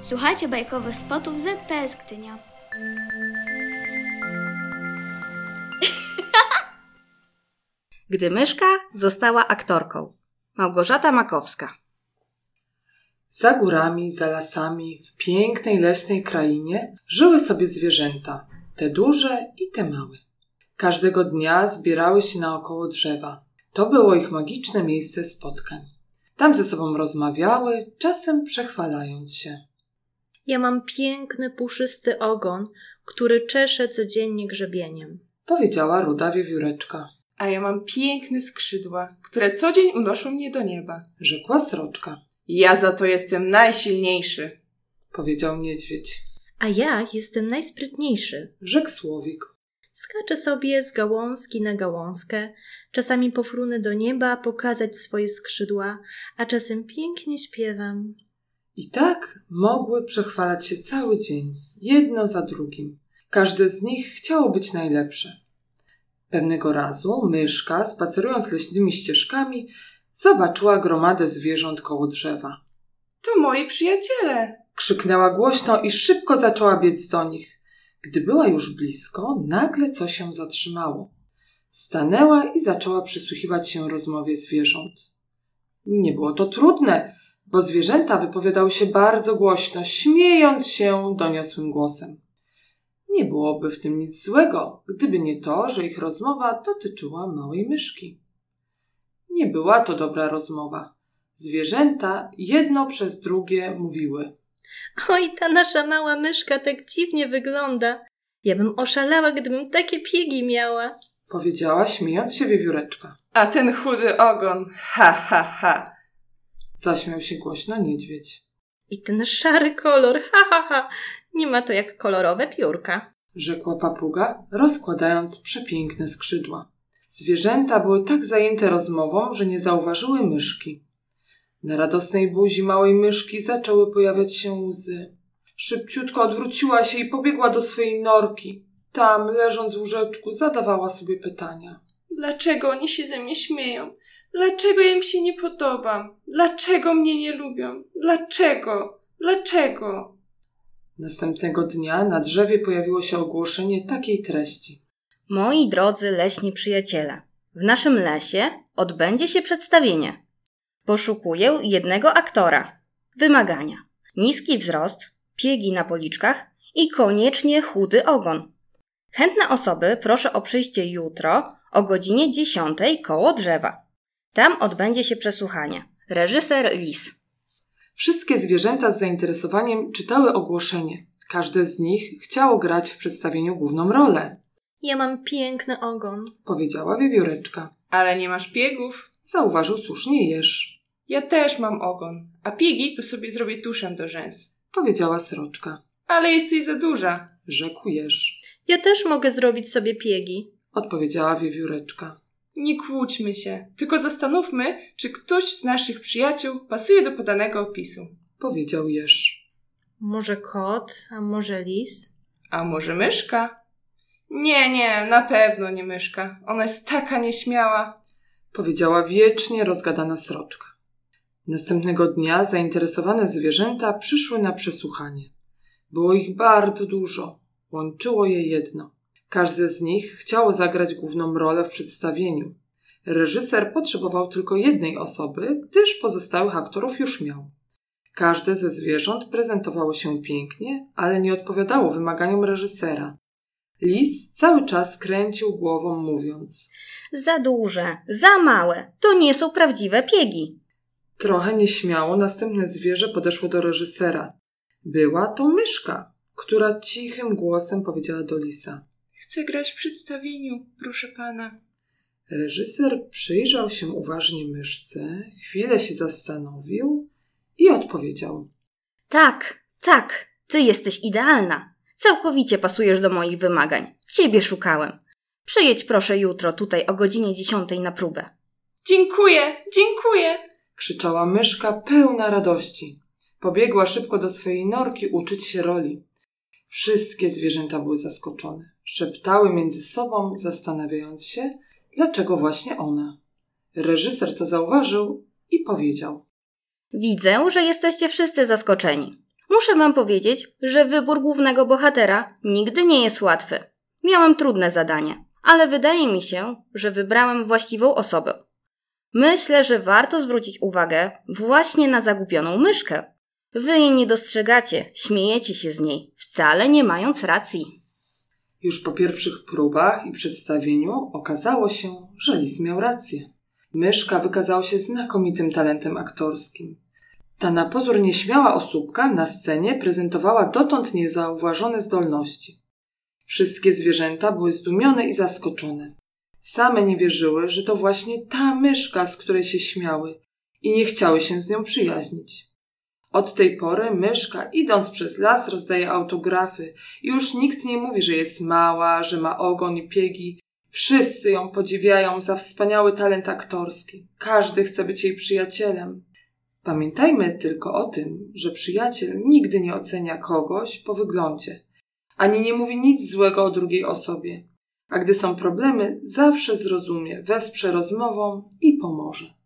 Słuchajcie bajkowych spotów ZPS Gdynia. Gdy myszka została aktorką. Małgorzata Makowska. Za górami, za lasami, w pięknej leśnej krainie żyły sobie zwierzęta, te duże i te małe. Każdego dnia zbierały się naokoło drzewa. To było ich magiczne miejsce spotkań. Tam ze sobą rozmawiały, czasem przechwalając się. Ja mam piękny, puszysty ogon, który czeszę codziennie grzebieniem. Powiedziała ruda wiewióreczka. A ja mam piękne skrzydła, które co dzień unoszą mnie do nieba. Rzekła sroczka. Ja za to jestem najsilniejszy. Powiedział niedźwiedź. A ja jestem najsprytniejszy. Rzekł słowik. Skaczę sobie z gałązki na gałązkę, czasami pofrunę do nieba pokazać swoje skrzydła, a czasem pięknie śpiewam. I tak mogły przechwalać się cały dzień, jedno za drugim. Każde z nich chciało być najlepsze. Pewnego razu myszka, spacerując leśnymi ścieżkami, zobaczyła gromadę zwierząt koło drzewa. To moi przyjaciele. Krzyknęła głośno i szybko zaczęła biec do nich. Gdy była już blisko, nagle coś się zatrzymało. Stanęła i zaczęła przysłuchiwać się rozmowie zwierząt. Nie było to trudne, bo zwierzęta wypowiadały się bardzo głośno, śmiejąc się doniosłym głosem. Nie byłoby w tym nic złego, gdyby nie to, że ich rozmowa dotyczyła małej myszki. Nie była to dobra rozmowa. Zwierzęta jedno przez drugie mówiły. Oj, ta nasza mała myszka tak dziwnie wygląda. Ja bym oszalała, gdybym takie piegi miała. Powiedziała, śmiejąc się wiewióreczka. A ten chudy ogon. Ha, ha, ha. Zaśmiał się głośno niedźwiedź. I ten szary kolor, ha, ha, ha. Nie ma to jak kolorowe piórka. Rzekła papuga, rozkładając przepiękne skrzydła. Zwierzęta były tak zajęte rozmową, że nie zauważyły myszki. Na radosnej buzi małej myszki zaczęły pojawiać się łzy. Szybciutko odwróciła się i pobiegła do swojej norki. Tam, leżąc w łóżeczku, zadawała sobie pytania. Dlaczego oni się ze mnie śmieją? Dlaczego ja im się nie podobam? Dlaczego mnie nie lubią? Dlaczego? Dlaczego? Następnego dnia na drzewie pojawiło się ogłoszenie takiej treści. Moi drodzy leśni przyjaciele, w naszym lesie odbędzie się przedstawienie. Poszukuję jednego aktora. Wymagania: niski wzrost, piegi na policzkach i koniecznie chudy ogon. Chętne osoby proszę o przyjście jutro o godzinie 10 koło drzewa. Tam odbędzie się przesłuchanie. Reżyser Lis. Wszystkie zwierzęta z zainteresowaniem czytały ogłoszenie. Każde z nich chciało grać w przedstawieniu główną rolę, Ja mam piękny ogon. powiedziała wiewióreczka. Ale nie masz piegów. Zauważył słusznie jeż, Ja też mam ogon. A piegi to sobie zrobię tuszem do rzęs. powiedziała sroczka. Ale jesteś za duża. Rzekł jeż, Ja też mogę zrobić sobie piegi. odpowiedziała wiewióreczka. Nie kłóćmy się, tylko zastanówmy, czy ktoś z naszych przyjaciół pasuje do podanego opisu. Powiedział jeż. Może kot, a może lis? A może myszka? Nie, nie, na pewno nie myszka. Ona jest taka nieśmiała. Powiedziała wiecznie rozgadana sroczka. Następnego dnia zainteresowane zwierzęta przyszły na przesłuchanie. Było ich bardzo dużo. Łączyło je jedno. Każde z nich chciało zagrać główną rolę w przedstawieniu. Reżyser potrzebował tylko jednej osoby, gdyż pozostałych aktorów już miał. Każde ze zwierząt prezentowało się pięknie, ale nie odpowiadało wymaganiom reżysera. Lis cały czas kręcił głową, mówiąc: Za duże, za małe. To nie są prawdziwe piegi. Trochę nieśmiało następne zwierzę podeszło do reżysera. Była to myszka, która cichym głosem powiedziała do lisa. Chcę grać w przedstawieniu, proszę pana. Reżyser przyjrzał się uważnie myszce, chwilę się zastanowił i odpowiedział. Tak, tak, ty jesteś idealna. Całkowicie pasujesz do moich wymagań. Ciebie szukałem. Przyjedź proszę jutro tutaj o godzinie 10 na próbę. Dziękuję, dziękuję. Krzyczała myszka pełna radości. Pobiegła szybko do swojej norki uczyć się roli. Wszystkie zwierzęta były zaskoczone. Szeptały między sobą, zastanawiając się, dlaczego właśnie ona. Reżyser to zauważył i powiedział. Widzę, że jesteście wszyscy zaskoczeni. Muszę wam powiedzieć, że wybór głównego bohatera nigdy nie jest łatwy. Miałem trudne zadanie, ale wydaje mi się, że wybrałem właściwą osobę. Myślę, że warto zwrócić uwagę właśnie na zagubioną myszkę. Wy jej nie dostrzegacie, śmiejecie się z niej, wcale nie mając racji. Już po pierwszych próbach i przedstawieniu okazało się, że Lis miał rację. Myszka wykazała się znakomitym talentem aktorskim. Ta na pozór nieśmiała osóbka na scenie prezentowała dotąd niezauważone zdolności. Wszystkie zwierzęta były zdumione i zaskoczone. Same nie wierzyły, że to właśnie ta myszka, z której się śmiały i nie chciały się z nią przyjaźnić. Od tej pory myszka, idąc przez las, rozdaje autografy i już nikt nie mówi, że jest mała, że ma ogon i piegi. Wszyscy ją podziwiają za wspaniały talent aktorski. Każdy chce być jej przyjacielem. Pamiętajmy tylko o tym, że przyjaciel nigdy nie ocenia kogoś po wyglądzie, ani nie mówi nic złego o drugiej osobie, a gdy są problemy, zawsze zrozumie, wesprze rozmową i pomoże.